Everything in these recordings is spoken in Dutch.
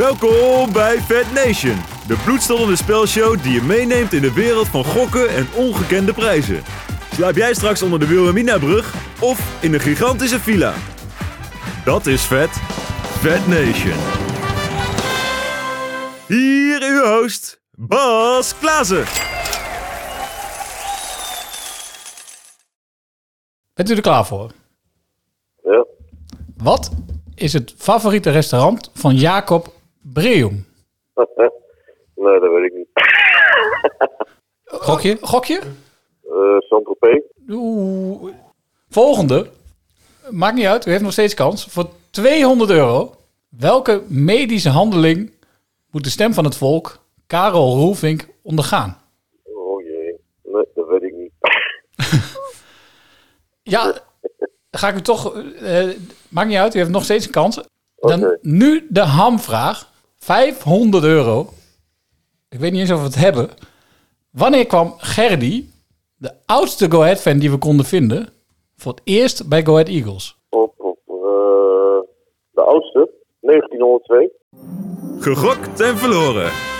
Welkom bij Fat Nation, de bloedstollende spelshow die je meeneemt in de wereld van gokken en ongekende prijzen. Slaap jij straks onder de Wilhelmina-brug of in een gigantische villa? Dat is vet. Fat Nation. Hier uw host, Bas Klaassen. Bent u er klaar voor? Ja. Wat is het favoriete restaurant van Jacob Breum? nee, dat weet ik niet. Gokje? Gokje? Uh, Saint-Tropez? Oeh. Volgende. Maakt niet uit, u heeft nog steeds kans. Voor 200 euro. Welke medische handeling moet de stem van het volk, Karel Roelvink, ondergaan? Oh jee. Nee, dat weet ik niet. Ja, ga ik u toch... eh, maakt niet uit, u heeft nog steeds een kans. Dan nu de hamvraag. 500 euro. Ik weet niet eens of we het hebben. Wanneer kwam Gerdy, de oudste Go Ahead fan die we konden vinden, voor het eerst bij Go Ahead Eagles? Op, op eh, de oudste, 1902. Gegokt en verloren.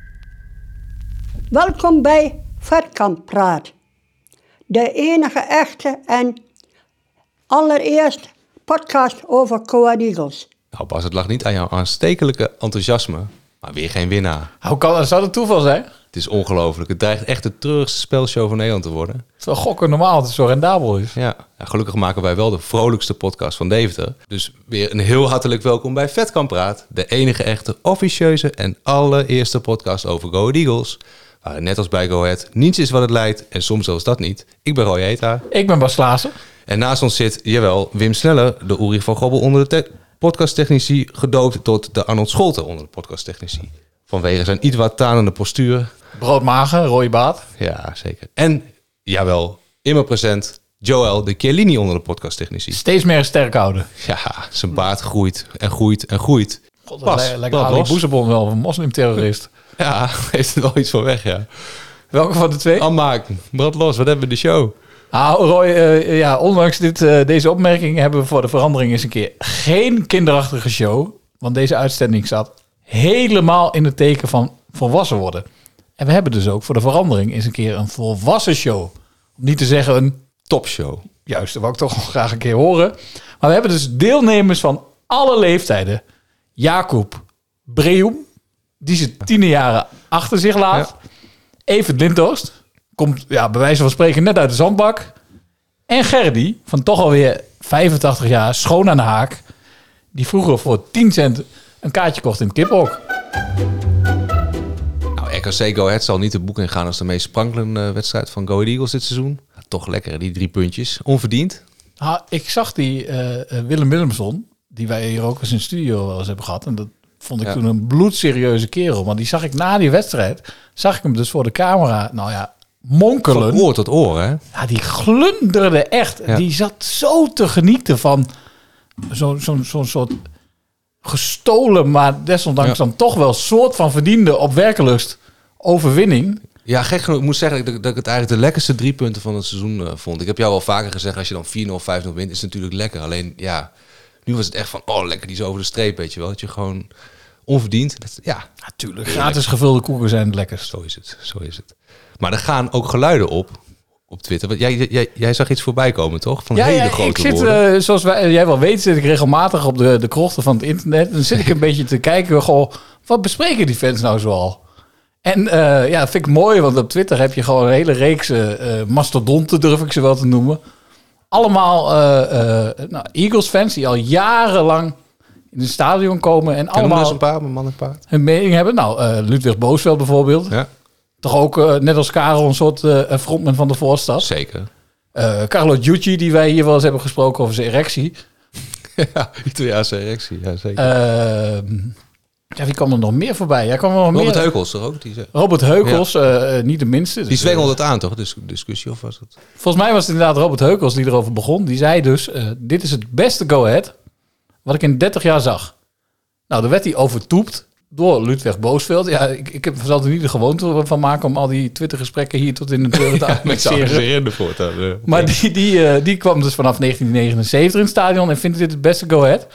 Welkom bij Vetkamp Praat. De enige echte en allereerst podcast over Coa Eagles. Nou Bas, het lag niet aan jouw aanstekelijke enthousiasme, maar weer geen winnaar. Hoe kan, zou dat toeval zijn? Het is ongelooflijk. Het dreigt echt de treurigste spelshow van Nederland te worden. Terwijl gokken normaal het zo rendabel is. Ja, ja, gelukkig maken wij wel de vrolijkste podcast van Deventer. Dus weer een heel hartelijk welkom bij Vetkamp Praat. De enige echte officieuze en allereerste podcast over Go Eagles. Waar net als bij Go Ahead niets is wat het lijkt en soms zelfs dat niet. Ik ben Roy Eta. Ik ben Bas Klaassen. En naast ons zit, jawel, Wim Sneller, de Uri van Gobbel onder de te- podcasttechnici, gedoopt tot de Arnold Scholten onder de podcasttechnici. Vanwege zijn iets wat tanende postuur. Broodmagen, rode baat. Ja, zeker. En, jawel, immer present, Joel de Chiellini onder de podcasttechnici. Steeds meer sterk houden. Ja, zijn baard groeit en groeit en groeit. God, dat lijkt brand Ali. Boezebon wel een moslimterrorist. Ja, heeft er wel iets van weg, ja. Welke van de twee? Aanmaken, brand los, wat hebben we de show? Nou, Roy, eh, ja, ondanks dit, eh, deze opmerking hebben we voor de verandering eens een keer geen kinderachtige show. Want deze uitzending staat helemaal in het teken van volwassen worden. En we hebben dus ook voor de verandering eens een keer een volwassen show. Om niet te zeggen een Topshow. juist, dat wou ik toch graag een keer horen. Maar we hebben dus deelnemers van alle leeftijden. Jacob Breum, die zijn tiende jaren achter zich laat. Evert Lindhorst, komt ja, bij wijze van spreken net uit de zandbak. En Gerdy, van toch alweer 85 jaar, schoon aan de haak. Die vroeger voor 10 cent een kaartje kocht in het kiphok. Nou, RKC Go Ahead zal niet de boek ingaan als de meest sprankelende wedstrijd van Go Ahead Eagles dit seizoen. Toch lekker, die drie puntjes. Onverdiend. Ah, ik zag die eh, eh, Willem Willemson, die wij hier ook eens in studio wel eens hebben gehad. En dat vond ik Ja. toen een bloedserieuze kerel. Maar die zag ik na die wedstrijd, zag ik hem dus voor de camera, nou ja, monkelen. Van oor tot oor, hè? Ja, die glunderde echt. Ja. Die zat zo te genieten van zo'n zo'n zo'n soort gestolen, maar desondanks Ja. dan toch wel soort van verdiende op werkelust overwinning. Ja, gek genoeg. Ik moet zeggen dat, dat ik het eigenlijk de lekkerste drie punten van het seizoen eh, vond. Ik heb jou al vaker gezegd, als je dan 4-0, 5-0 wint, is het natuurlijk lekker. Alleen, ja, nu was het echt van, oh, lekker, die is over de streep, weet je wel. Dat je gewoon onverdiend, dat, ja, Natuurlijk. Gratis gevulde koeken zijn het lekkerst. zo is het, zo is het. Maar er gaan ook geluiden op, op Twitter. Want jij, jij, jij zag iets voorbij komen, toch? Van hele grote ik zit, woorden. eh, zoals wij, jij wel weet, zit ik regelmatig op de, de krochten van het internet. Dan zit ik een beetje te kijken, goh, wat bespreken die fans nou zoal? En eh, ja, vind ik mooi, want op Twitter heb je gewoon een hele reeks eh, eh, mastodonten, durf ik ze wel te noemen. Allemaal eh, eh, nou, Eagles-fans die al jarenlang in het stadion komen en hem dus allemaal een paar, mijn man en paard. hun mening hebben. Nou, eh, Ludwig Boosveld bijvoorbeeld. Ja, Toch ook, net als Karel, een soort frontman van de voorstad. zeker. Carlo Giucci, die wij hier wel eens hebben gesproken over zijn erectie. ja, Italiaanse erectie, ja zeker. Ja, wie kwam er nog meer voorbij? Ja, kwam er nog Robert meer. Heukels toch ook? Die, Robert Heukels, eh, eh, niet de minste. die Dus, zwengelde eh, het aan toch? Dus discussie of was het? volgens mij was het inderdaad Robert Heukels die erover begon. Die zei dus, dit is het beste go-ahead wat ik in 30 jaar zag. Nou, daar werd hij overtoept door Ludwig Boosveld. Ja, ik, ik heb, zal er niet de gewoonte van maken om al die Twitter-gesprekken hier tot in de deur te voortaan. eh. Maar die, die, die kwam dus vanaf 1979 in het stadion en vindt dit het beste go-ahead.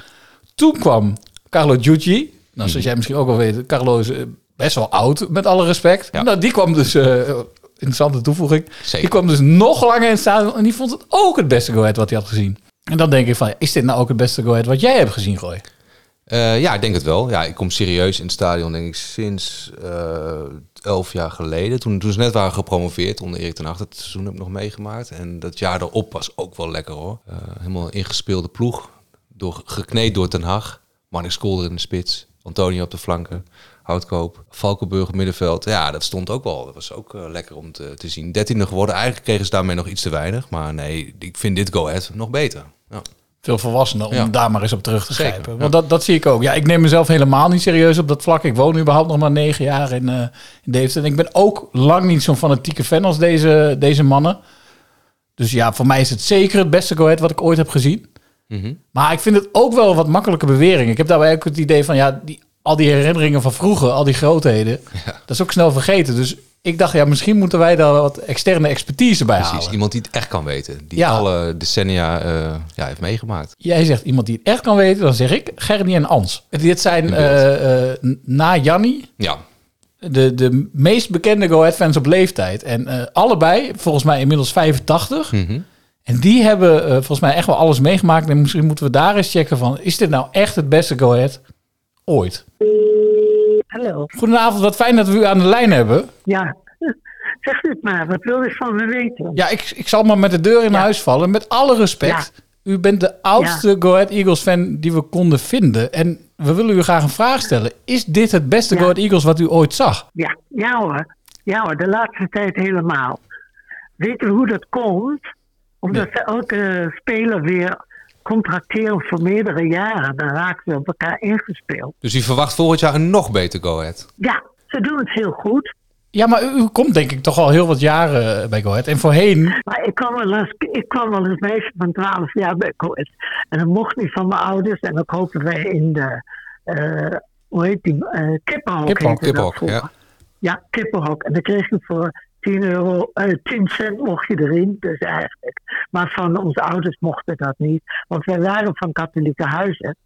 Toen kwam Carlo Giugi. Nou, zoals jij misschien ook wel weet, Carlo is eh, best wel oud, met alle respect. Ja. Nou, die kwam dus, eh, interessante toevoeging, Zeker. die kwam dus nog langer in het stadion en die vond het ook het beste go-ahead wat hij had gezien. En dan denk ik van, is dit nou ook het beste go-ahead wat jij hebt gezien, Gooi? Eh, ja, ik denk het wel. Ja, ik kom serieus in het stadion, denk ik, sinds eh, elf jaar geleden. Toen, toen ze net waren gepromoveerd onder Erik ten Hag. Dat seizoen heb ik nog meegemaakt. En dat jaar erop was ook wel lekker hoor. Helemaal ingespeelde ploeg. Door, gekneed door ten Hag. Marnix Kolder in de spits. Antonio op de flanken. Houtkoop. Valkenburg op middenveld. Ja, dat stond ook wel. Dat was ook eh, lekker om te, te zien. Dertiende geworden. Eigenlijk kregen ze daarmee nog iets te weinig. Maar nee, ik vind dit go ahead nog beter. Ja. Veel volwassener om Ja. daar maar eens op terug te Zeker, grijpen. ja. Want dat, dat zie ik ook. Ja, ik neem mezelf helemaal niet serieus op dat vlak. Ik woon überhaupt nog maar negen jaar in, eh in Deventer. En ik ben ook lang niet zo'n fanatieke fan als deze, deze mannen. Dus ja, voor mij is het zeker het beste go wat ik ooit heb gezien. Mhm. Maar ik vind het ook wel een wat makkelijke bewering. Ik heb daarbij ook het idee van, ja, die, al die herinneringen van vroeger, al die grootheden, dat is ook snel vergeten. Dus ik dacht, ja, misschien moeten wij daar wat externe expertise bij Precies, halen. iemand die het echt kan weten. Die Ja. alle decennia eh, ja, heeft meegemaakt. Jij zegt iemand die het echt kan weten, dan zeg ik Gernie en Ans. Dit zijn eh, eh, na Janni Ja, de, de meest bekende Go Ahead fans op leeftijd. En allebei, volgens mij inmiddels 85. Mhm. En die hebben eh, volgens mij echt wel alles meegemaakt. En misschien moeten we daar eens checken van... is dit nou echt het beste Go Ahead ooit? Hallo. Goedenavond, wat fijn dat we u aan de lijn hebben. Ja, zeg het maar. Wat wil je van me weten? Ja, ik, ik zal maar met de deur in huis vallen. Met alle respect. U bent de oudste Go Ahead Eagles fan die we konden vinden. En we willen u graag een vraag stellen. Is dit het beste Ja. Go Ahead Eagles wat u ooit zag? Ja, ja hoor. Ja hoor, de laatste tijd helemaal. Weet u hoe dat komt? Omdat ze elke speler weer contracteren voor meerdere jaren. Dan raken ze op elkaar ingespeeld. dus u verwacht volgend jaar een nog beter go ahead. Ja, ze doen het heel goed. Ja, maar u, u komt denk ik toch al heel wat jaren bij Go Ahead. En voorheen... Maar ik kwam wel eens, ik kwam wel eens meisje van 12 jaar bij Coët. En dat mocht niet van mijn ouders. En dan kopen wij in de, eh, hoe heet die, eh kippenhok. Ja. Ja, kippenhok. En dan kreeg je voor 10 euro, eh 10 cent mocht je erin. Dus eigenlijk. Maar van onze ouders mochten dat niet. Want wij waren van katholieke huizen.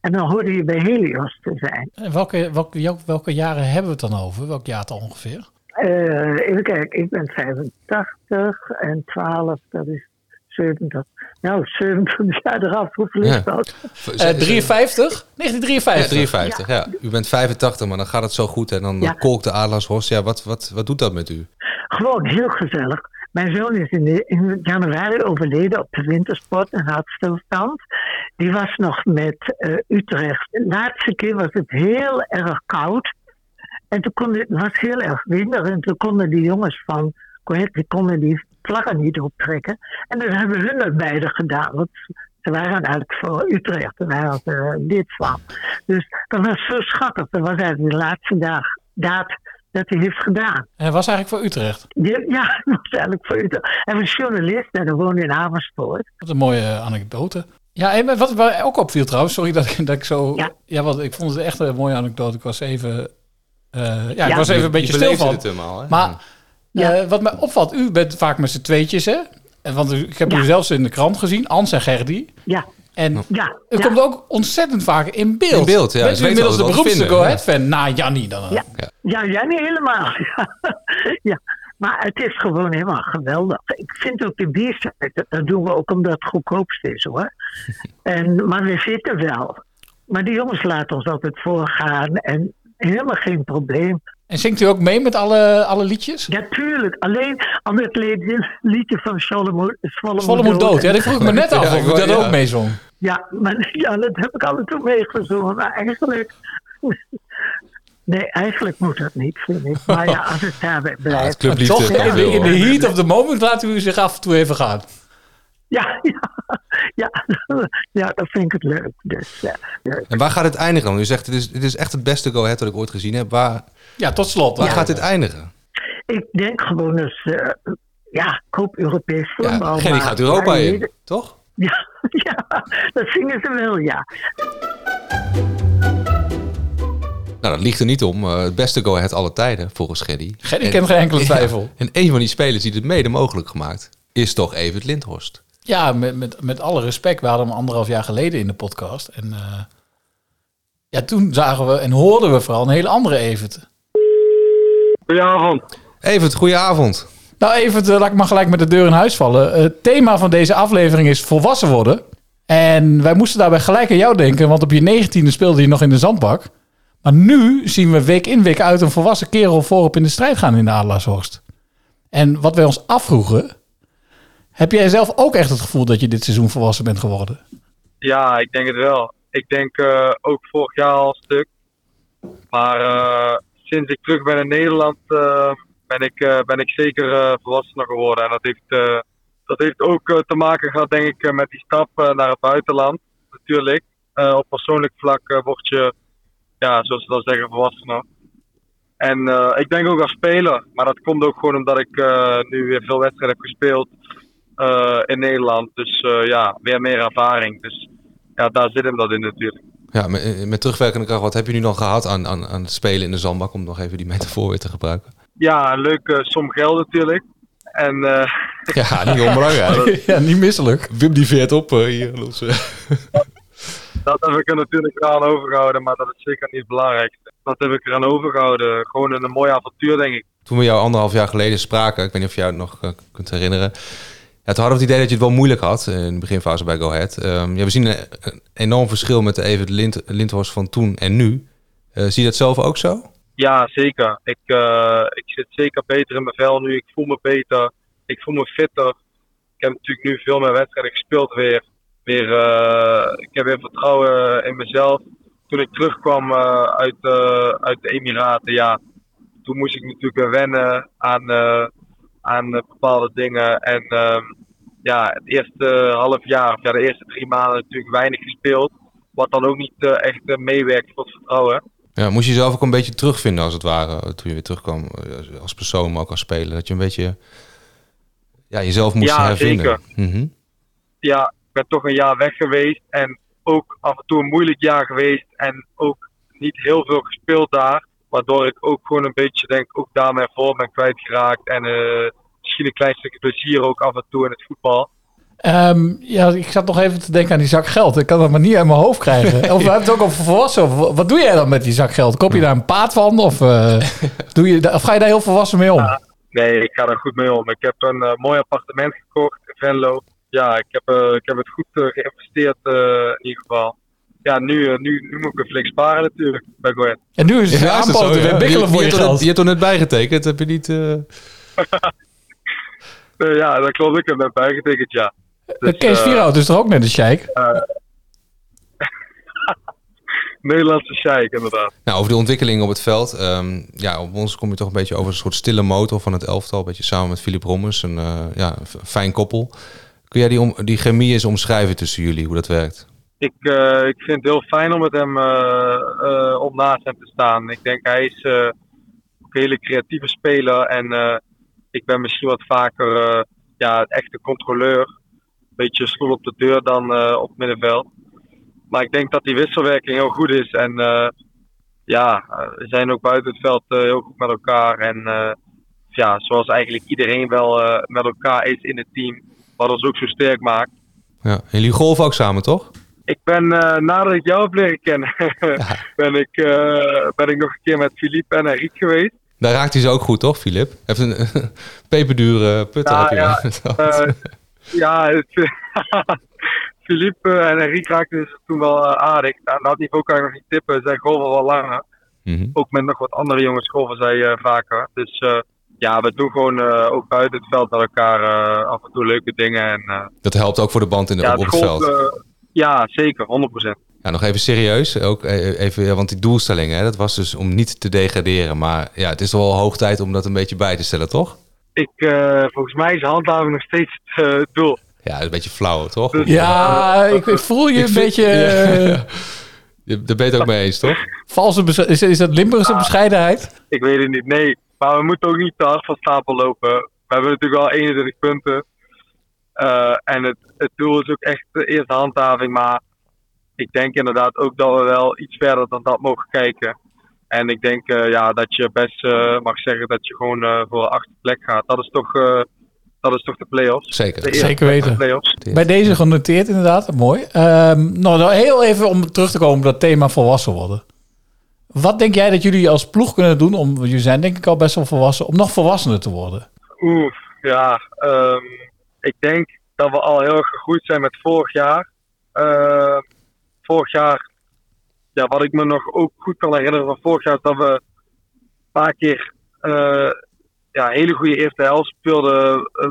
En dan hoorde je bij Helios te zijn. En Welke, welke, welke, jaren hebben we het dan over? Welk jaartal ongeveer? Eh, even kijken, ik ben 85 en 12, dat is 70. Nou, 70 jaar eraf, hoeveel is Ja. dat? Eh 53? Ja, 1953. 53, ja. U bent 85, maar dan gaat het zo goed en dan Ja. kolkt de Adelaarshorst. Ja, wat, wat, wat doet dat met u? Gewoon heel gezellig. Mijn zoon is in, de- in januari overleden op de wintersport en hartstilstand. Die was nog met eh, Utrecht. De laatste keer was het heel erg koud. En toen kon het, het was heel erg winter. En toen konden die jongens van Coët, die konden die vlaggen niet optrekken. En dan hebben hun dat beide gedaan. Want ze waren eigenlijk voor Utrecht. En hij was er lid van. Dus dat was zo schattig. Dat was eigenlijk de laatste dag daad dat hij heeft gedaan. En hij was eigenlijk voor Utrecht. Ja, ja, dat was eigenlijk voor Utrecht. Hij was journalist en hij woonde in Amersfoort. Wat een mooie anekdote. Ja, en wat mij ook opviel trouwens, sorry dat ik, dat ik zo... Ja. Ja. want ik vond het echt een mooie anekdote. Ik was even... eh, ja, ik Ja. was even een Je beetje stil beleefde van. het helemaal, hè? Maar Ja. eh, wat mij opvalt, u bent vaak met z'n tweetjes, hè? En Want ik heb Ja. u zelfs in de krant gezien, Ans en Gerdy. Ja, En ja. u ja. komt ook ontzettend vaak in beeld. In beeld, ja. Bent u inmiddels de beroemdste Go fan na Janni dan? Ja. Ja, ja, niet helemaal. Ja. ja. Maar het is gewoon helemaal geweldig. Ik vind ook de biersite, dat, dat doen we ook omdat het goedkoopst is hoor. en, maar we zitten wel. Maar die jongens laten ons altijd voorgaan en helemaal geen probleem. En zingt u ook mee met alle, alle liedjes? Ja, tuurlijk. Alleen aan het liedje, liedje van Solomon moet dood. Ja, dat vroeg ik me net af Ja, of ik dat ja. ook meezong. Ja, maar ja, dat heb ik af en toe meegezongen. Maar eigenlijk... Nee, eigenlijk moet dat niet, vind ik. Maar ja, als het daarbij Ja, het blijft... Toch, in de, veel, in de heat of the moment laat u zich af en toe even gaan. Ja, ja, ja, ja, dat vind ik het leuk. Dus, ja, leuk. En waar gaat het eindigen dan? U zegt, het is, het is echt het beste Go dat ik ooit gezien heb. Waar, Ja, tot slot. waar gaat dit eindigen? Ik denk gewoon eens, eh, ja, koop Europees voetbal. Gerry maar- gaat Europa in, toch? Ja, ja, dat zingen ze wel, ja. Nou, dat ligt er niet om. Eh, het beste Go Ahead alle tijden, volgens Gerry. Gerry En- kent geen enkele Ja, twijfel. en een van die spelers die het mede mogelijk gemaakt, is toch Evert Lindhorst. Ja, met, met, met alle respect. We hadden hem anderhalf jaar geleden in de podcast. En eh, ja, toen zagen we en hoorden we vooral een hele andere Evert. Goedenavond. Evert, goedenavond. Nou, Evert, eh, laat ik maar gelijk met de deur in huis vallen. Eh, Het thema van deze aflevering is volwassen worden. En wij moesten daarbij gelijk aan jou denken, want op je negentiende speelde je nog in de zandbak. Maar nu zien we week in, week uit een volwassen kerel voorop in de strijd gaan in de Adelaarshorst. En wat wij ons afvroegen, heb jij zelf ook echt het gevoel dat je dit seizoen volwassen bent geworden? Ja, ik denk het wel. Ik denk eh, ook vorig jaar al een stuk. Maar eh, sinds ik terug ben in Nederland eh, ben, ik, ben ik zeker volwassener geworden. En dat heeft, dat heeft ook te maken gehad, denk ik, met die stap naar het buitenland. Natuurlijk. Op persoonlijk vlak word je, ja, zoals ze dat zeggen, volwassener. En ik denk ook als speler. Maar dat komt ook gewoon omdat ik nu weer veel wedstrijden heb gespeeld in Nederland. Dus eh, ja, weer meer ervaring. Dus ja, daar zit hem dat in natuurlijk. Ja, met, met terugwerkende kracht, wat heb je nu dan gehad aan, aan, aan het spelen in de zandbak? Om nog even die metafoor weer te gebruiken. Ja, een leuke som geld natuurlijk. En eh, Ja, niet onbelangrijk. ja, niet misselijk. Wim die veert op eh, hier. Los. dat heb ik er natuurlijk aan overgehouden, maar dat is zeker niet het belangrijkste. Dat heb ik eraan overgehouden. Gewoon een mooi avontuur, denk ik. Toen we jou anderhalf jaar geleden spraken, ik weet niet of je jou het nog eh, kunt herinneren. Ja, toen hadden het idee dat je het wel moeilijk had eh, in de beginfase bij Go Ahead. Ehm, ja, we zien een, enorm verschil met de Lind, Lindhorst van toen en nu. Eh, zie je dat zelf ook zo? Ja, zeker. Ik, eh, ik zit zeker beter in mijn vel nu. Ik voel me beter. Ik voel me fitter. Ik heb natuurlijk nu veel meer wedstrijden gespeeld weer. weer ik heb weer vertrouwen in mezelf. Toen ik terugkwam uit, uit de Emiraten, ja, toen moest ik natuurlijk weer wennen aan, aan eh, bepaalde dingen. En ehm, ja, het eerste half jaar, of ja, de eerste drie maanden natuurlijk weinig gespeeld. Wat dan ook niet eh, echt eh, meewerkt voor het vertrouwen. Ja, moest je jezelf ook een beetje terugvinden als het ware, toen je weer terugkwam eh, als persoon, maar ook als speler. Dat je een beetje ja, jezelf moest Ja, hervinden. zeker. Mhm. ja, ik ben toch een jaar weg geweest. En ook af en toe een moeilijk jaar geweest. En ook niet heel veel gespeeld daar. Waardoor ik ook gewoon een beetje denk, ook daar mijn vorm ben kwijtgeraakt. En eh, misschien een klein stukje plezier ook af en toe in het voetbal. Ehm, ja, ik zat nog even te denken aan die zak geld. Ik kan dat maar niet uit mijn hoofd krijgen. Of we hebben het ook over volwassen. Wat doe jij dan met die zak geld? Koop je daar een paard van? Of, eh, doe je, of ga je daar heel volwassen mee om? Nee, ik ga er goed mee om. Ik heb een eh, mooi appartement gekocht in Venlo. Ja, ik heb, ik heb het goed geïnvesteerd eh, in ieder geval. Ja, nu, eh, nu, nu moet ik weer flink sparen natuurlijk bij. En nu is het Ja, aanpoten weer ja? bikkelen voor je hebt er net- geld. je hebt er net bijgetekend, heb je niet... eh, Eh, ja, dat klopt. Ik heb net bijgetekend, ja. Dus, Kees Vierhout is toch ook net een sheik? Nederlandse sheik, inderdaad. Nou, over de ontwikkeling op het veld. ehm, ja, op ons kom je toch een beetje over een soort stille motor van het elftal. Een beetje samen met Philip Rommers. Een eh, ja, een fijn koppel. Kun jij die, om, die chemie eens omschrijven tussen jullie, hoe dat werkt? Ik, eh, ik vind het heel fijn om met hem eh, eh, op naast hem te staan. Ik denk hij is een hele creatieve speler. En ik ben misschien wat vaker ja, echte controleur. Een beetje stoel op de deur dan op middenveld. Maar ik denk dat die wisselwerking heel goed is. En ja, we zijn ook buiten het veld heel goed met elkaar. En ja, zoals eigenlijk iedereen wel met elkaar is in het team. Wat ons ook zo sterk maakt. Ja. En jullie golven ook samen, toch? Ik ben, eh, nadat ik jou heb leren kennen, ben, ik, eh, ben ik nog een keer met Philippe en Henrique geweest. Daar raakt hij ze ook goed, toch, Filip? Heeft een peperdure putter. Ja, heb je ja, eh, ja, het, Philippe en Henrique raakten dus toen wel aardig. Nou, dat niveau kan ik nog niet tippen, zij golven wel langer. Mhm. Ook met nog wat andere jongens golven zij vaker. Dus ja, we doen gewoon ook buiten het veld met elkaar af en toe leuke dingen. En, Dat helpt ook voor de band in de, ja, op het golf, veld. Ja, zeker, 100%. Ja, nog even serieus. Ook eh, even, want die doelstelling, hè, dat was dus om niet te degraderen. Maar ja, het is toch wel hoog tijd om dat een beetje bij te stellen, toch? Ik, eh, volgens mij is handhaving nog steeds het eh, doel. Ja, een beetje flauw, toch? Dus- Ja, ik ik voel je Ik een vind- beetje... Ja. Je- Daar ben je het ook mee eens, toch? valse is, is dat Limburgse bescheidenheid? Ik weet het niet, nee. Maar we moeten ook niet te hard van stapel lopen. We hebben natuurlijk al 21 punten. Eh, en het, het doel is ook echt de eerste handhaving. Maar ik denk inderdaad ook dat we wel iets verder dan dat mogen kijken. En ik denk eh, ja, dat je best eh, mag zeggen dat je gewoon eh, voor de achtste plek gaat. Dat is toch, eh, dat is toch de play-offs. Zeker. De Zeker weten. de play-offs. Bij deze genoteerd inderdaad, mooi. Ehm, nou, dan heel even om terug te komen op dat thema volwassen worden. Wat denk jij dat jullie als ploeg kunnen doen, om, jullie zijn denk ik al best wel volwassen, om nog volwassener te worden? Oeh, ja. ehm, ik denk dat we al heel erg gegroeid zijn met vorig jaar. Eh, vorig jaar, ja, wat ik me nog ook goed kan herinneren van vorig jaar, dat we een paar keer eh, ja, hele goede eerste helft speelden. eh,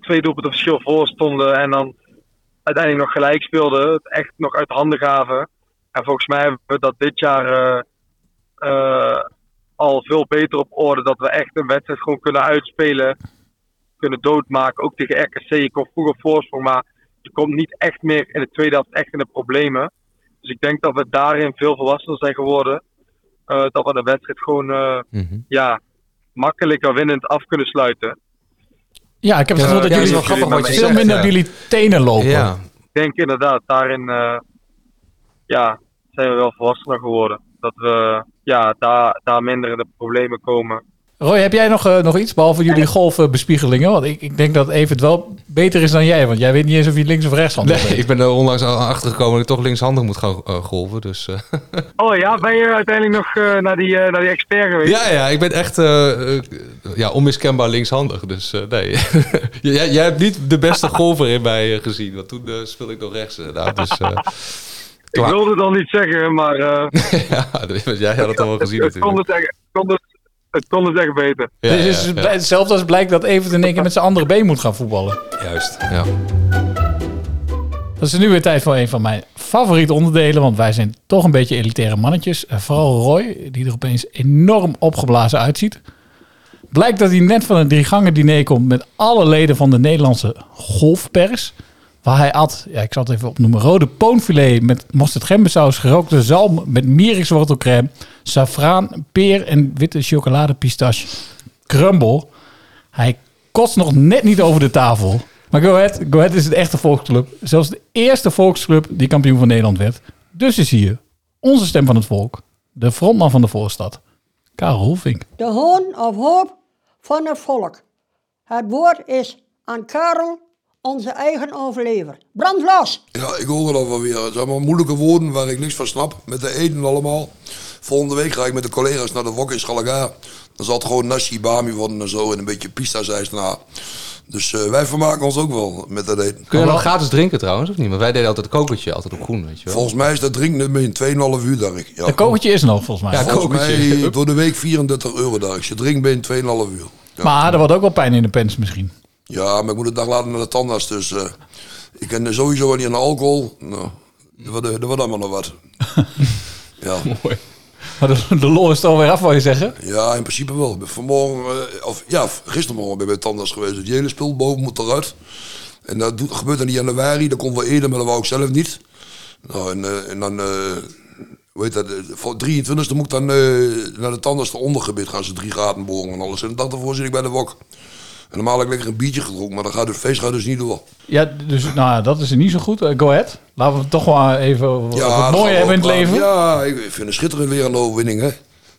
twee doelpunten verschil voor stonden en dan uiteindelijk nog gelijk speelden. Het echt nog uit handen gaven. En volgens mij hebben we dat dit jaar eh, al veel beter op orde. Dat we echt een wedstrijd gewoon kunnen uitspelen. Kunnen doodmaken. Ook tegen RKC. Je komt vroeger voorsprong. Maar je komt niet echt meer in de tweede helft echt in de problemen. Dus ik denk dat we daarin veel volwassener zijn geworden. Eh, dat we de wedstrijd gewoon eh, Mhm. ja, makkelijker winnend af kunnen sluiten. Ja, ik heb het Ja, gevoel dat ja, jullie wel grappig wat je veel minder op jullie tenen lopen. Ja. Ik denk inderdaad, daarin eh, ja, zijn we wel volwassener geworden. Dat we ja, daar, daar minder in de problemen komen. Roy, heb jij nog, eh, nog iets, behalve jullie golfbespiegelingen? Want ik, ik denk dat Evert wel beter is dan jij, want jij weet niet eens of je links of rechts Nee, ik ben er onlangs al achter gekomen dat ik toch linkshandig moet gaan eh, golven. Dus, eh. Oh ja, ben je uiteindelijk nog eh, naar, die, eh, naar die expert geweest? ja, ja, ik ben echt eh, eh, ja, onmiskenbaar linkshandig. Dus eh, nee, jij, jij hebt niet de beste golfer in mij eh, gezien. Want toen eh, speelde ik nog rechts inderdaad. Dus, eh, Ik wilde het al niet zeggen, maar eh, ja, jij had het al wel gezien het, natuurlijk. het, echt, kon het, het kon het echt beter. Ja, dus ja, het is ja. hetzelfde als blijkt dat Evert in één keer met zijn andere been moet gaan voetballen. Juist, ja. Dat is nu weer tijd voor een van mijn favoriete onderdelen, want wij zijn toch een beetje elitaire mannetjes. Eh, Vooral Roy, die er opeens enorm opgeblazen uitziet. Blijkt dat hij net van een driegangen diner komt met alle leden van de Nederlandse golfpers. Waar hij at, ja, ik zal het even opnoemen, rode poonfilet met mosterd gembersaus, gerookte zalm met mierikswortelcrème, safraan, peer en witte chocoladepistache, crumble. Hij kotst nog net niet over de tafel. Maar Go Ahead, Go Ahead is het echte volksclub. Zelfs de eerste volksclub die kampioen van Nederland werd. Dus is hier onze stem van het volk. De frontman van de voorstad. Karel Hoefink. De hoon of hoop van het volk. Het woord is aan Karel, onze eigen overlever. Brand los! Ja, ik hoor het al wel weer. Het zijn allemaal moeilijke woorden waar ik niks van snap. Met de eten allemaal. Volgende week ga ik met de collega's naar de wok in Schalagaar. Dan zal het gewoon nasi bami worden en zo. En een beetje pista zijs na. Dus eh, wij vermaken ons ook wel met dat eten. Kun je nog gratis drinken trouwens, of niet? Want wij deden altijd een kokertje, altijd op groen, weet je wel. Volgens mij is dat drinken in 2,5 uur, dacht ik. Ja. Een kokertje is er nog, volgens mij. Ja, Volgens kokertje. mij door de week 34 euro, dacht ik. Je drinkt binnen 2,5 uur. Ja. Maar er wordt ook wel pijn in de pens misschien. ja, maar ik moet een dag later naar de tandarts. Dus eh, ik ken sowieso wel niet aan de alcohol. Nou, dat wordt allemaal nog wat. ja. Mooi. Maar de, de lol is er alweer af, wil je zeggen? Ja, in principe wel. Vanmorgen, eh, of ja, gistermorgen ben ik bij tandarts geweest. Die hele spul boven moet eruit. En dat gebeurt in januari. Dat kon wel eerder, maar dat wou ik zelf niet. Nou, en, eh, dan, eh hoe heet dat, eh, voor 23e moet ik dan eh, naar de tandarts de ondergebied gaan ze drie gaten boren en alles. En dag ervoor zit ik bij de wok. En normaal heb ik lekker een biertje gedronken, maar dat gaat het feest gaat dus niet door. Ja, dus nou, ja, dat is niet zo goed. Eh, go ahead. Laten we het toch wel even gaan mooie hebben in het leven. Ja, ik vind het schitterend weer een overwinning, hè.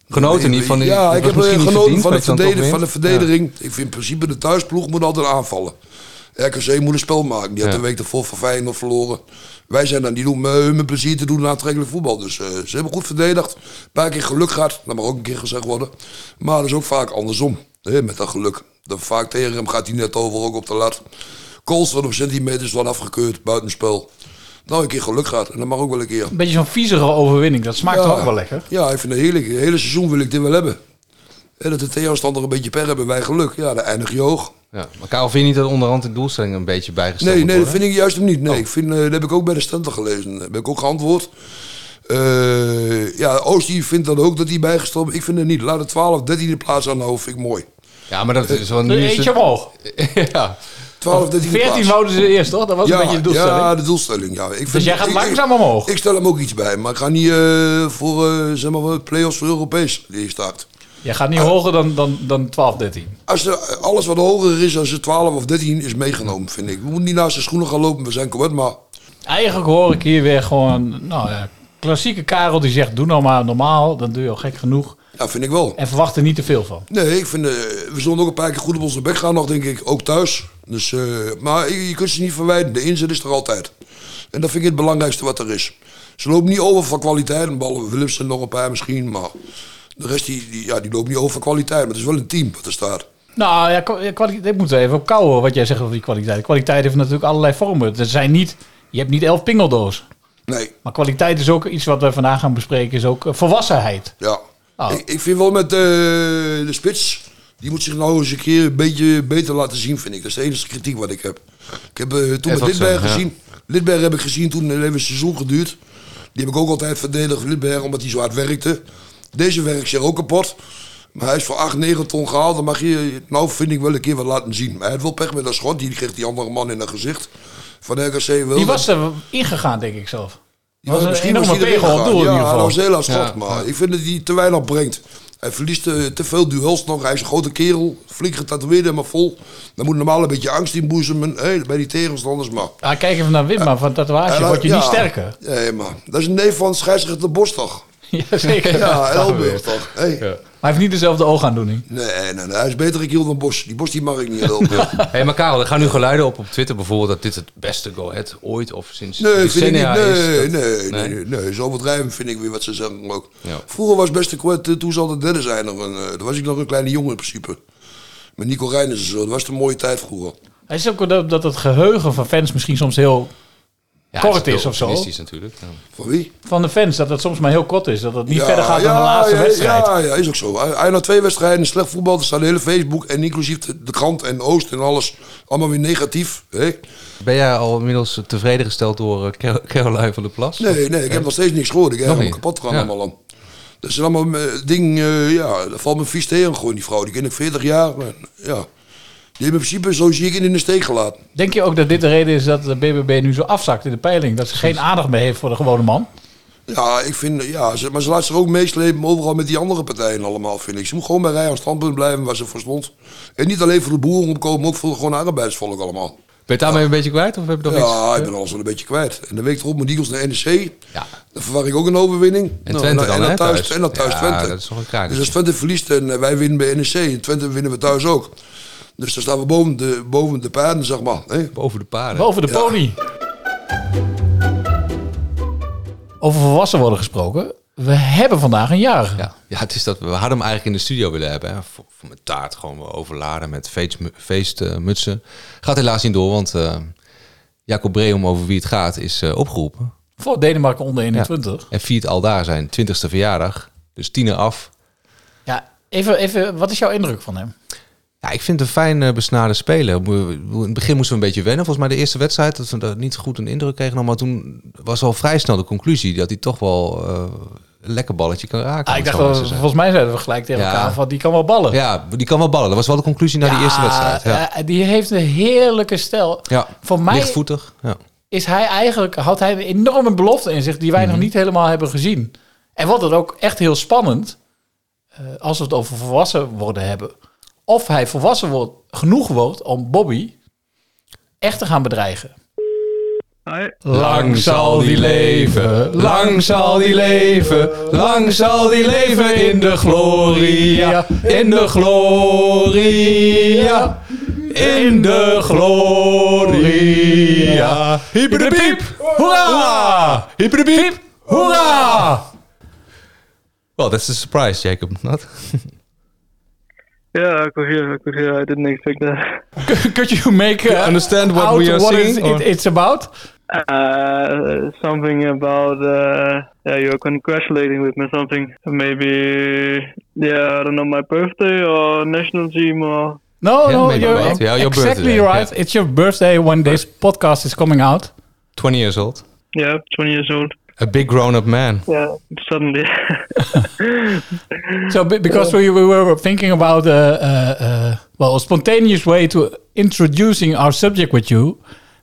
Genoten niet van die... Ja, dat ik heb eh, genoten van de, dan van de verdediging. Ik vind in principe de thuisploeg moet altijd aanvallen. RKC moet een spel maken. Die had Ja. de week ervoor van Feyenoord verloren. Wij zijn dan die doen met hun met plezier te doen naar aantrekkelijk voetbal. Dus eh, ze hebben goed verdedigd. Een paar keer geluk gehad. Dat mag ook een keer gezegd worden. Maar dat is ook vaak andersom. Met dat geluk. Dat vaak tegen hem gaat hij net over ook op de lat. Kools wordt op centimeters wat afgekeurd. Buitenspel. Nou, een keer geluk gehad. En dat mag ook wel een keer. Een beetje zo'n viezere overwinning. Dat smaakt toch ook wel lekker? Ja, ik vind het heerlijk. Het hele seizoen wil ik dit wel hebben. En dat de tegenstander een beetje per hebben, wij geluk. Ja, dan eindig je hoog. Ja, maar Karel, vind je niet dat onderhand de doelstelling een beetje bijgesteld Nee, nee, dat vind ik juist hem niet. Nee, ik vind, eh, dat heb ik ook bij de Stenter gelezen. Dat heb ik ook geantwoord. Eh, ja, Oost die vindt dat ook dat hij bijgesteld Ik vind het niet. Laat het 12, 13e plaats aanhouden, vind ik mooi. Ja, maar dat is wel... Een nu eentje het- omhoog. ja. 12, 13 14 plaats. wouden ze eerst, toch? Dat was ja, een beetje de doelstelling. Ja, de doelstelling. Ja. Ik vind, Dus jij gaat ik- langzaam omhoog. Ik stel hem ook iets bij, maar ik ga niet eh, voor eh, zeg maar, wat play-offs voor Europees die je start. Jij gaat niet hoger dan, dan, dan 12, 13. Als er, alles wat hoger is als het 12 of 13 is meegenomen, vind ik. We moeten niet naast de schoenen gaan lopen, we zijn kort, maar Eigenlijk hoor ik hier weer gewoon... Nou ja, klassieke Karel die zegt... Doe nou maar normaal, dan doe je al gek genoeg. Ja, vind ik wel. En verwacht er niet te veel van. Nee, ik vind, eh, we zullen ook een paar keer goed op onze bek gaan nog, denk ik. Ook thuis. Dus, eh, maar je, je kunt ze niet verwijten. De inzet is er altijd. En dat vind ik het belangrijkste wat er is. Ze lopen niet over van kwaliteit. Behalve Willemsen nog een paar misschien. Maar de rest die, die, ja, die loopt niet over van kwaliteit. Maar het is wel een team wat er staat. Nou ja, kwaliteit, ik moet even op kouwen wat jij zegt over die kwaliteit. Kwaliteit heeft natuurlijk allerlei vormen. Er zijn niet, je hebt niet elf pingeldoos. Nee. Maar kwaliteit is ook iets wat we vandaag gaan bespreken. Is ook eh, volwassenheid. Ja. Nou. Ik, ik vind wel met eh, de spits... Die moet zich nou eens een keer een beetje beter laten zien, vind ik. Dat is de enige kritiek wat ik heb. Ik heb eh, toen met Lidberg gezien. Lidberg heb ik gezien toen het een seizoen geduurd. Die heb ik ook altijd verdedigd, Lidberg, omdat hij zo hard werkte. Deze werkt zich ook kapot. Maar hij is voor 8, 9 ton gehaald. Dan mag je, nou vind ik wel een keer wat laten zien. Maar hij had wel pech met dat schot. Die kreeg die andere man in het gezicht. Van RKC wilde. Die was er ingegaan, denk ik zelf. Ja, was een misschien was hij erin doel in ja, ieder geval. dat was heel erg schot. Ja, maar ik vind dat hij te weinig brengt. Hij verliest eh, te veel duels nog. Hij is een grote kerel. Flink getatoeëerd, maar vol. Dan moet normaal een beetje angst inboezemen. Hey, bij die tegenstanders, maar... Ah, kijk even naar Wim, maar van tatoeage word je ja. niet sterker. Nee, maar dat is een neef van scheidsrechter de Bos, toch? Ja, zeker. Ja, Elburg, toch? Hey. Maar hij heeft niet dezelfde oogaandoening. Nee, nee, nee, hij is beter kiel dan Bos. Die Bos die mag ik niet helpen. Hé, hey, maar Karel, er gaan nu geluiden op op Twitter bijvoorbeeld dat dit het beste Go Ahead ooit of sinds Nee, vind ik niet. decennia Nee, is. nee, Dat- nee, nee, Zo overdrijven vind ik weer wat ze zeggen ook. Ja. Vroeger was beste kwart, eh, toen zal de derde zijn. Nog een, eh, toen was ik nog een kleine jongen in principe. Met Nico Reijners en zo. Dat was een mooie tijd vroeger. Hij is ook dat, dat het geheugen van fans misschien soms heel Ja, kort is of zo. optimistisch natuurlijk. Ja. Van wie? Van de fans, dat het soms maar heel kort is. Dat het niet Ja, verder gaat dan de laatste ja, wedstrijd. Ja, ja, is ook zo. Hij na twee wedstrijden slecht voetbal. Er staat de hele Facebook en inclusief de, de krant en Oost en alles. Allemaal weer negatief. Hè? Ben jij al inmiddels tevreden gesteld door Caroline van der Plas? Nee, nee, ik heb nog steeds niks gehoord. Ik heb niet. kapot gaan Ja. allemaal aan. Dat is allemaal eh, ding, eh, ja, dat valt me vies tegen gewoon, die vrouw. Die ken ik 40 jaar. Maar, ja. Die me in principe, zo zie ik in de steek gelaten. Denk je ook dat dit de reden is dat de BBB nu zo afzakt in de peiling? Dat ze geen aandacht meer heeft voor de gewone man? Ja, ik vind, ja, ze, maar ze laat zich ook meeslepen overal met die andere partijen allemaal, vind ik. Ze moet gewoon bij rij aan standpunt blijven waar ze voor stond. En niet alleen voor de boeren opkomen, maar ook voor gewoon arbeidsvolk allemaal. Ben je het daarmee een beetje kwijt of heb je nog Ja, iets? ik ben alles wel een beetje kwijt. En de week erop met Eagles naar NEC. Ja. Dan verwacht ik ook een overwinning. En Nou, Twente en, dan, en hè, thuis, thuis? En dan thuis Ja, Twente. dat is toch een. Dus als Twente verliest en eh, wij winnen bij NEC, en Twente winnen we thuis ook. Dus dan staan we boven de, boven de paarden, zeg maar. hè? Boven de paarden. Boven de Ja. pony. Over volwassen worden gesproken. We hebben vandaag een jarige. Ja, ja, het is dat we hadden hem eigenlijk in de studio willen hebben. Hè. Voor, voor met taart gewoon overladen met feestmu- feestmutsen. Gaat helaas niet door, want eh Jacob Breum, over wie het gaat, is eh, opgeroepen. Voor Denemarken onder 21. En viert al daar zijn 20ste verjaardag. Dus tiener af. Ja, even, even, wat is jouw indruk van hem? Ja, ik vind het een fijn eh, besnade speler. In het begin moesten we een beetje wennen. Volgens mij de eerste wedstrijd dat we daar niet goed een indruk kregen. Maar toen was al vrij snel de conclusie dat hij toch wel eh, een lekker balletje kan raken. Ah, ik dacht, volgens mij zeiden we gelijk tegen Ja. elkaar van die kan wel ballen. Ja, die kan wel ballen. Dat was wel de conclusie na die eerste wedstrijd. Ja, eh, die heeft een heerlijke stijl. ja. Voor mij lichtvoetig. Ja. is hij eigenlijk, had hij een enorme belofte in zich die wij Mhm. nog niet helemaal hebben gezien. En wordt het ook echt heel spannend eh, als we het over volwassen worden hebben. Of hij volwassen wordt, genoeg wordt om Bobby echt te gaan bedreigen. Lang zal die leven, lang zal die leven, lang zal die leven in de gloria, in de gloria, in de gloria. Hyper de piep, hoera! Hyper de piep, hoera! Well, that's a surprise, Jacob. Not? Yeah, I could hear. I could hear. I didn't expect that. Could you make uh, understand what out we are what singing, it's- it- it's about? Uh, something about uh, yeah, you're congratulating with me. Something maybe yeah, I don't know, my birthday or national team or No, Yeah, no, you're about- yeah, your exactly birthday, right. yeah. It's your birthday when this podcast is coming out. 20 years old. yeah, 20 years old. A big grown-up man. Yeah, suddenly. So be- because we, we were thinking about uh, uh, uh, well a spontaneous way to introducing our subject with you,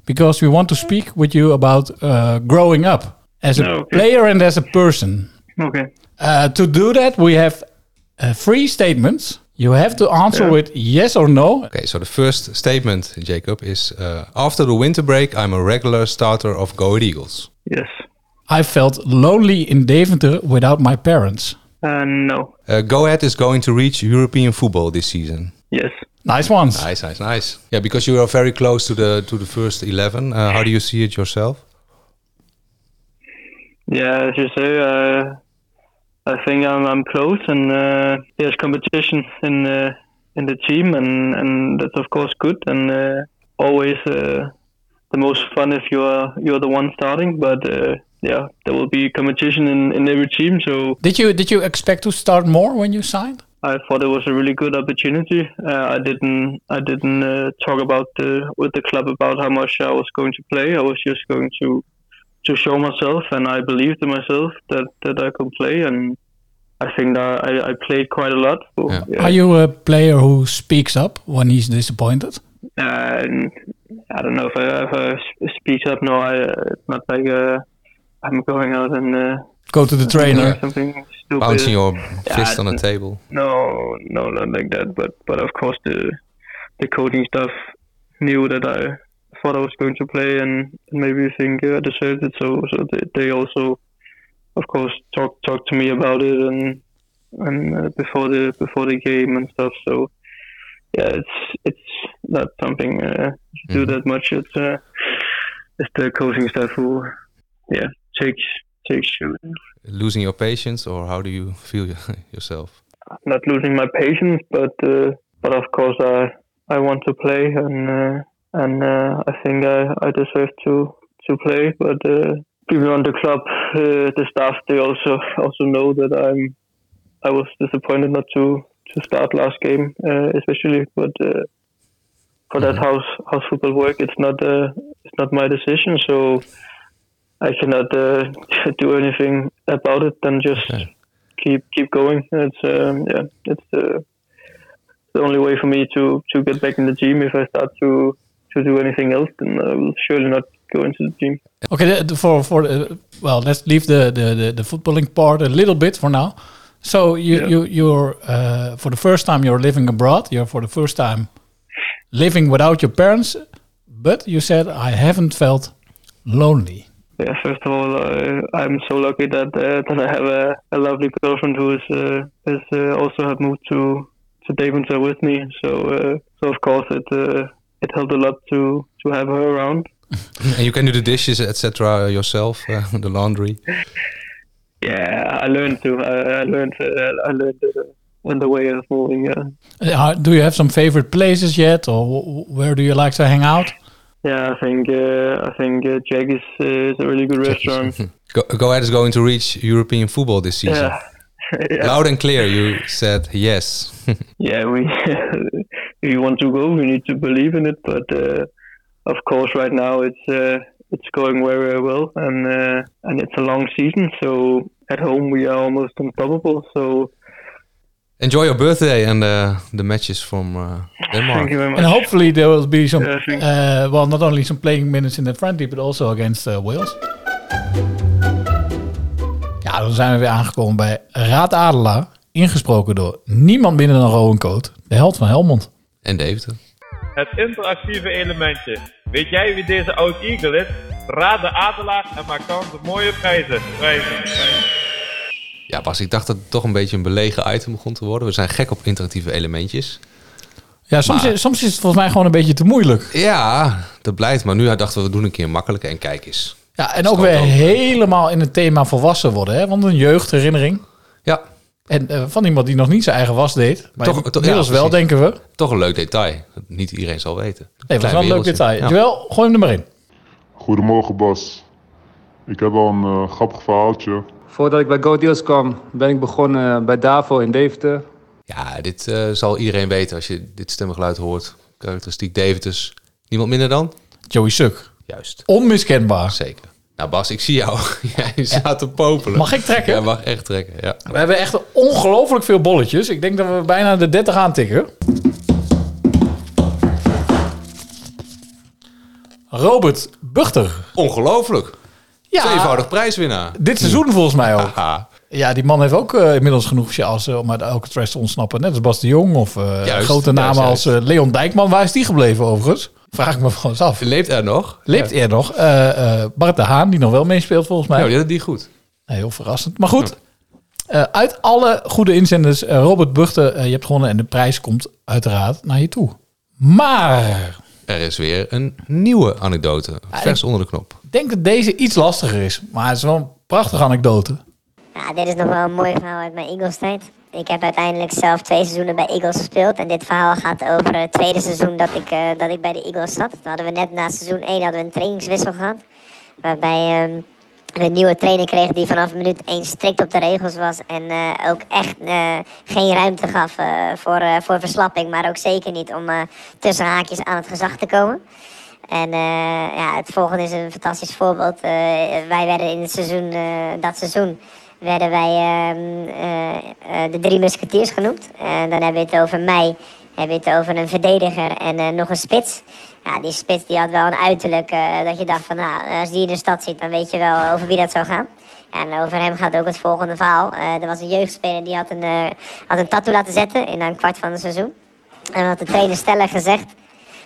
because we want to speak with you about uh, growing up as a okay. player and as a person. okay. Uh, to do that, we have uh, three statements. You have to answer Yeah. with yes or no. Okay, so the first statement, Jacob, is uh, after the winter break, I'm a regular starter of Go Ahead Eagles. Yes. I felt lonely in Deventer without my parents. Uh, no. Uh, Go Ahead is going to reach European football this season. Yes. Nice ones. Nice, nice, nice. Yeah, because you are very close to the to the first eleven. Uh, how do you see it yourself? Yeah, as you say, uh, I think I'm I'm close, and uh, there's competition in uh, in the team, and, and that's of course good, and uh, always uh, the most fun if you're you're the one starting. But uh, yeah, there will be competition in, in every team. So Did you did you expect to start more when you signed? I thought it was a really good opportunity. Uh, I didn't I didn't uh, talk about the, with the club about how much I was going to play. I was just going to to show myself, and I believed in myself that, that I could play, and I think that I, I played quite a lot. So, yeah. Are you a player who speaks up when he's disappointed? Uh, I don't know if I ever speak up. No, I uh, it's not like uh, I'm going out and uh, Go to the trainer. doing something stupid. Bouncing your Yeah, fist on a n- table. No, no, not like that. But but of course the the coaching staff knew that I thought I was going to play and maybe think uh, I deserved it. So so they, they also, of course, talked talked to me about it and and uh, before the before the game and stuff. So yeah, it's it's not something uh, you do that much. It's uh, it's the coaching staff who yeah takes takes you Losing your patience, or how do you feel yourself? not losing my patience, but uh, but of course I I want to play and uh, and uh, I think I, I deserve to to play. But uh, people on the club, uh, the staff, they also also know that I'm I was disappointed not to to start last game, uh, especially. But uh, for that house house football work, it's not uh, it's not my decision, so I cannot uh, do anything about it than just keep keep going. It's um, yeah, it's the the only way for me to to get back in the gym. If I start to to do anything else, then I will surely not go into the gym. Okay, for for the, well, let's leave the, the the the footballing part a little bit for now. So you Yeah. you you're uh, for the first time you're living abroad. You're for the first time living without your parents, but you said I haven't felt lonely. Yeah, first of all, uh, I'm so lucky that uh, that I have a, a lovely girlfriend who is uh, has uh, also have moved to to Devonshire with me. So uh, so of course it uh, it helped a lot to to have her around. and you can do the dishes, etc. yourself, uh, the laundry. Yeah, I learned to. I, I learned. Uh, I learned uh, on the way of moving. Yeah. Uh, do you have some favorite places yet, or wh- where do you like to hang out? Yeah, I think uh, I think uh, Jackie's uh, is a really good restaurant. Go, Go Ahead is going to reach European football this season. Yeah. Yeah. Loud and clear, you said yes. yeah, we if you want to go, we need to believe in it. But uh, of course, right now it's uh, it's going very, very well, and uh, and it's a long season. So at home we are almost unstoppable. So Enjoy your birthday and uh, the matches from uh, Denmark. thank you very much. And hopefully there will be some, uh, well, not only some playing minutes in the friendly, but also against uh, Wales. Ja, dan zijn we weer aangekomen bij Raad Adelaar. Ingesproken door niemand minder dan Rowan Coat, de held van Helmond. En Deventer. Het interactieve elementje. Weet jij wie deze oud Eagle is? Raad de adelaar en maak kans op mooie prijzen. Prijzen, prijzen. Ja, Bas, ik dacht dat het toch een beetje een belegen item begon te worden. We zijn gek op interactieve elementjes. Ja, soms, Maar- is, soms is het volgens mij gewoon een beetje te moeilijk. Ja, dat blijft. Maar nu dachten we, we doen een keer makkelijker en kijk eens. Ja, en ook weer helemaal in het thema volwassen worden. Hè? Want een jeugdherinnering. Ja. En eh, van iemand die nog niet zijn eigen was deed. Maar Toch- toch- inmiddels ja, wel, denken we. Toch een leuk detail. Dat niet iedereen zal weten. Nee, dat was wel een leuk detail. Ja. Gooi hem er maar in. Goedemorgen Bas. Ik heb wel een eh, grappig verhaaltje. Voordat ik bij Go Deals kwam, ben ik begonnen bij Davo in Deventer. Ja, dit eh, zal iedereen weten als je dit stemgeluid hoort. Karakteristiek Deventers. Niemand minder dan? Joey Suk. Juist. Onmiskenbaar. Zeker. Nou Bas, ik zie jou. Jij staat te popelen. Mag ik trekken? Ja, mag echt trekken, ja. We hebben echt ongelooflijk veel bolletjes. Ik denk dat we bijna de 30 aantikken. Robert Buchter. Ongelooflijk. Ja. Tweevoudig prijswinnaar. Dit seizoen volgens mij ook. Ja, die man heeft ook eh, inmiddels genoeg chances om uit elke trash te ontsnappen. Net als Bas de Jong of eh, Juist, grote namen juist, als eh, Leon Dijkman. Waar is die gebleven overigens? Vraag ik me gewoon eens af. Leeft er nog? Leeft Ja. er nog? Eh, eh, Bart de Haan, die nog wel meespeelt volgens mij. Nou, die goed. Heel verrassend. Maar goed, eh, uit alle goede inzenders, eh, Robert Buchter, eh, je hebt gewonnen en de prijs komt uiteraard naar je toe. Maar Er is weer een nieuwe anekdote. Vers onder de knop. Denk dat deze iets lastiger is. Maar het is wel een prachtige anekdote. Ja, dit is nog wel een mooi verhaal uit mijn Eagles tijd. Ik heb uiteindelijk zelf twee seizoenen bij Eagles gespeeld. En dit verhaal gaat over het tweede seizoen dat ik, eh, dat ik bij de Eagles zat. Toen hadden we net na seizoen 1 hadden we een trainingswissel gehad. Waarbij ehm, we een nieuwe trainer kregen die vanaf minuut 1 strikt op de regels was. En eh, ook echt eh, geen ruimte gaf voor, voor verslapping. Maar ook zeker niet om tussen haakjes aan het gezag te komen. En eh, ja, het volgende is een fantastisch voorbeeld. Eh, wij werden in het seizoen, eh, dat seizoen, werden wij ehm, eh, eh, de drie musketiers genoemd. En dan hebben we het over mij, hebben we het over een verdediger en nog een spits. Ja, die spits die had wel een uiterlijk dat je dacht van, nou, als die in de stad zit, dan weet je wel over wie dat zou gaan. En over hem gaat ook het volgende verhaal. Er was een jeugdspeler die had een, eh, had een tattoo laten zetten in een kwart van het seizoen. En had de trainer stellig gezegd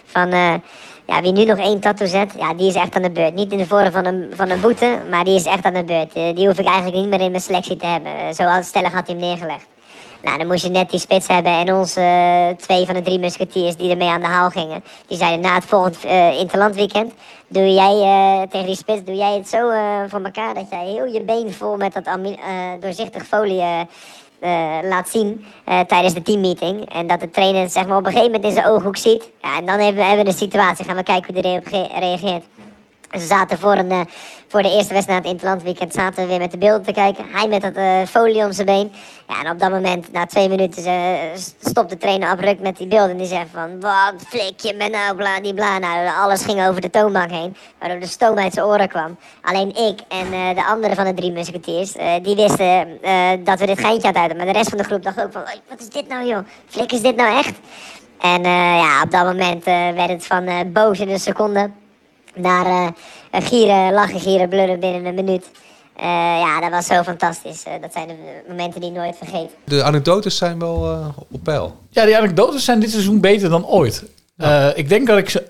van... ja, wie nu nog één tattoo zet, ja, die is echt aan de beurt. Niet in de vorm van een, van een boete, maar die is echt aan de beurt. Eh, die hoef ik eigenlijk niet meer in mijn selectie te hebben. Eh, zo stellig had hij hem neergelegd. Nou, dan moest je net die spits hebben en onze eh, twee van de drie musketiers die ermee aan de haal gingen. Die zeiden na het volgend eh interlandweekend, doe jij tegen die spits, doe jij het zo voor elkaar dat jij heel je been vol met dat doorzichtig folie laat zien eh, tijdens de teammeeting. En dat de trainer zeg maar, op een gegeven moment in zijn ooghoek ziet. Ja, en dan hebben we, hebben we een situatie, gaan we kijken hoe hij reageert. Ze zaten voor, een, eh, voor de eerste wedstrijd het interlandweekend zaten we weer met de beelden te kijken. Hij met dat eh, folie om zijn been. Ja, en op dat moment, na twee minuten, eh, stopt de trainer abrupt met die beelden. En die zegt van, wat flik je me nou, bla die bla. Nou, alles ging over de toonbank heen, waardoor de stoom uit zijn oren kwam. Alleen ik en de andere van de drie musketiers, eh, die wisten dat we dit geintje hadden uit. Maar de rest van de groep dacht ook van, "Oei, wat is dit nou joh? Flik, is dit nou echt? En ja, op dat moment werd het van boos in een seconde naar eh, gieren, lachen, gieren, blurren binnen een minuut. Eh, ja, dat was zo fantastisch. Eh, dat zijn de momenten die ik nooit vergeet. De anekdotes zijn wel eh, op peil. Ja, die anekdotes zijn dit seizoen beter dan ooit. Eh, ik denk dat ik ze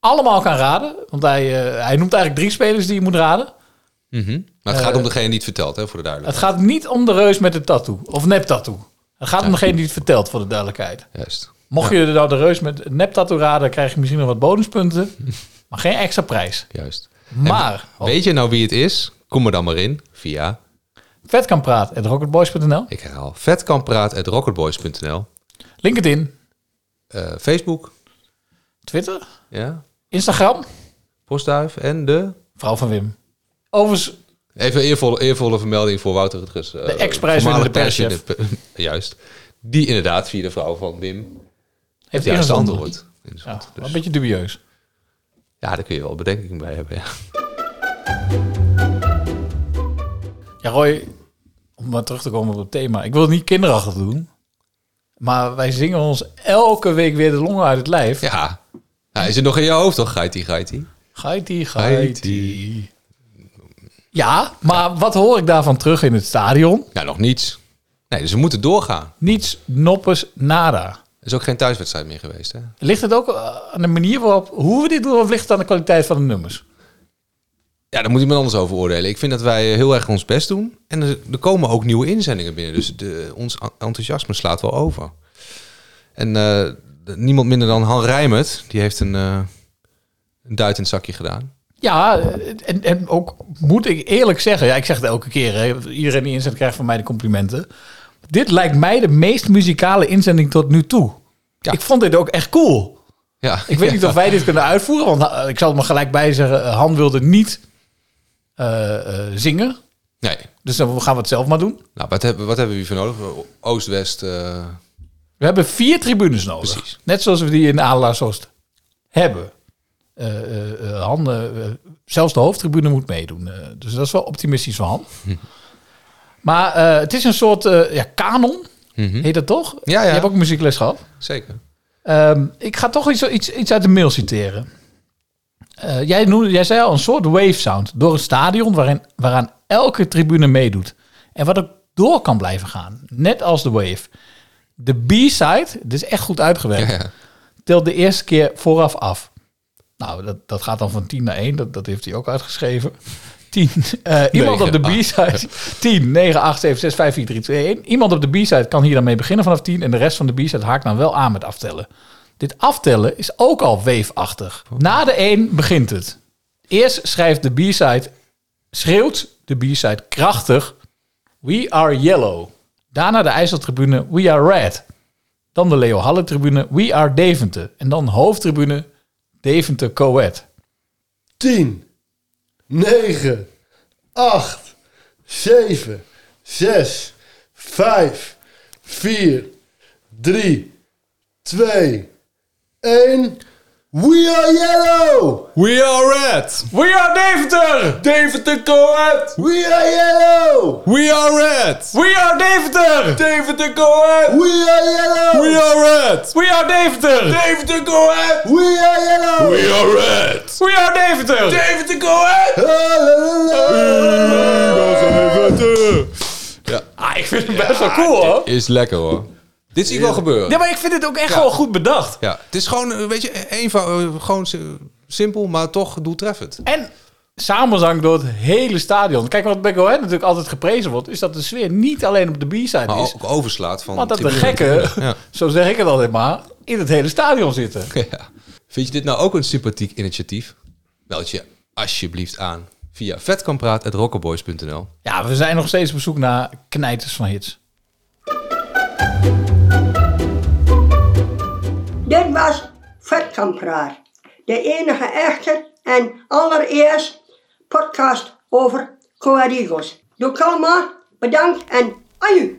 allemaal kan raden. Want hij, eh, hij noemt eigenlijk drie spelers die je moet raden. Mhm. Maar het Eh, gaat om degene die het vertelt, hè, voor de Het duidelijkheid. gaat niet om de reus met de tattoo. Of nep tattoo. Het gaat om Ja. degene die het vertelt, voor de duidelijkheid. Juist. Mocht je nou de reus met nep tattoo raden, krijg je misschien nog wat bonuspunten. maar geen extra prijs. Juist. Maar, En weet je nou wie het is? Kom er dan maar in via... vet kan praten at rocketboys.nl. Ik herhaal. vetkanpraat.rocketboys.nl LinkedIn, Eh, Facebook. Twitter, Ja. Instagram. Postduif en de... Vrouw van Wim. Overigens, Even eervolle, eervolle vermelding voor Wouter het Rus. De ex-prijswinnende perschef. Juist. Die inderdaad via de vrouw van Wim heeft juist eerst antwoord. Ja, een beetje dubieus. Ja, daar kun je wel bedenking bij hebben. Ja. Ja, Roy, om maar terug te komen op het thema. Ik wil het niet kinderachtig doen. Maar wij zingen ons elke week weer de longen uit het lijf. Ja. ja is het nog in je hoofd toch? Gaitie, gaitie. Gaitie, gaitie. Ja, maar wat hoor ik daarvan terug in het stadion? Ja, nog niets. Nee, dus we moeten doorgaan. Niets, noppes, nada. Is ook geen thuiswedstrijd meer geweest, hè? Ligt het ook eh, aan de manier waarop, hoe we dit doen, of ligt het aan de kwaliteit van de nummers? Ja, daar moet iemand anders over oordelen. Ik vind dat wij heel erg ons best doen. En er, er komen ook nieuwe inzendingen binnen. Dus de, ons enthousiasme slaat wel over. En eh, niemand minder dan Han Rijmert. Die heeft een, eh, een duit in het zakje gedaan. Ja, eh, en, en ook moet ik eerlijk zeggen, ja, ik zeg het elke keer, hè, iedereen die inzet krijgt van mij de complimenten. Dit lijkt mij de meest muzikale inzending tot nu toe. Ik vond dit ook echt cool. Ja. Ik weet niet of wij dit kunnen uitvoeren, want eh, ik zal er maar gelijk bij zeggen, eh, Han wilde niet eh, zingen. Nee. Dus dan gaan we het zelf maar doen. Nou, wat hebben, wat hebben we hiervoor nodig? Oost, West. We hebben vier tribunes nodig. Net zoals we die in Adelaarshorst hebben. eh, zelfs de hoofdtribune moet meedoen. Dus dat is wel optimistisch van Han. Maar eh, het is een soort ja, kanon, heet dat toch? Ja, ja. Je hebt ook muziekles gehad. Zeker. Ehm, ik ga toch iets, iets, iets uit de mail citeren. Eh, jij, noemde, jij zei al een soort wave sound door een stadion waarin, waaraan elke tribune meedoet. En wat ook door kan blijven gaan. Net als de wave. De B-side, dit is echt goed uitgewerkt, telt de eerste keer vooraf af. Nou, dat, dat gaat dan van 10 naar 1. Dat, dat heeft hij ook uitgeschreven. 10. eh, iemand op de B-side. 10, 9, 8, 7, 6, 5, 4, 3, 2, 1. Iemand op de B-side kan hier dan mee beginnen vanaf 10. En de rest van de B-side haakt dan wel aan met aftellen. Dit aftellen is ook al weefachtig. Na de 1 begint het. Eerst schrijft de B-side, schreeuwt de B-side krachtig... We are yellow. Daarna de IJsseltribune, we are red. Dan de Leo Halle tribune, we are Deventer. En dan hoofdtribune, Deventer Coed. 10, 9, 8, 7, 6, 5, 4, 3, 2, 1. We are yellow! We are red! We are Deventer! Deventer Coed! We are yellow! We are red! We are Deventer! Deventer Coed! We are yellow! We are red! We are Deventer! Deventer Coed! We are yellow! We are red! We are Deventer! Deventer Coed! Ja. Ah, ik vind het best wel cool hoor. Is lekker hoor. Dit zie ik wel gebeuren. Ja, maar ik vind het ook echt Ja. gewoon goed bedacht. Ja, het is gewoon, eh, weet je, eenvoudig, gewoon si- simpel, maar toch doeltreffend. En samenzang door het hele stadion. Kijk, wat bij Ahead natuurlijk altijd geprezen wordt... is dat de sfeer niet alleen op de B-side Maar is... ook overslaat van... maar dat de gekken. Ja. zo zeg ik het altijd maar... in het hele stadion zitten. Ja. Vind je dit nou ook een sympathiek initiatief? Meld je alsjeblieft aan via vetkampraat.rockerboys.nl. Ja, we zijn nog steeds op zoek naar knijters van hits. Dit was Vetkampraat. De enige echte en allereerst podcast over Coadigos. Doe kalma, bedankt en aju.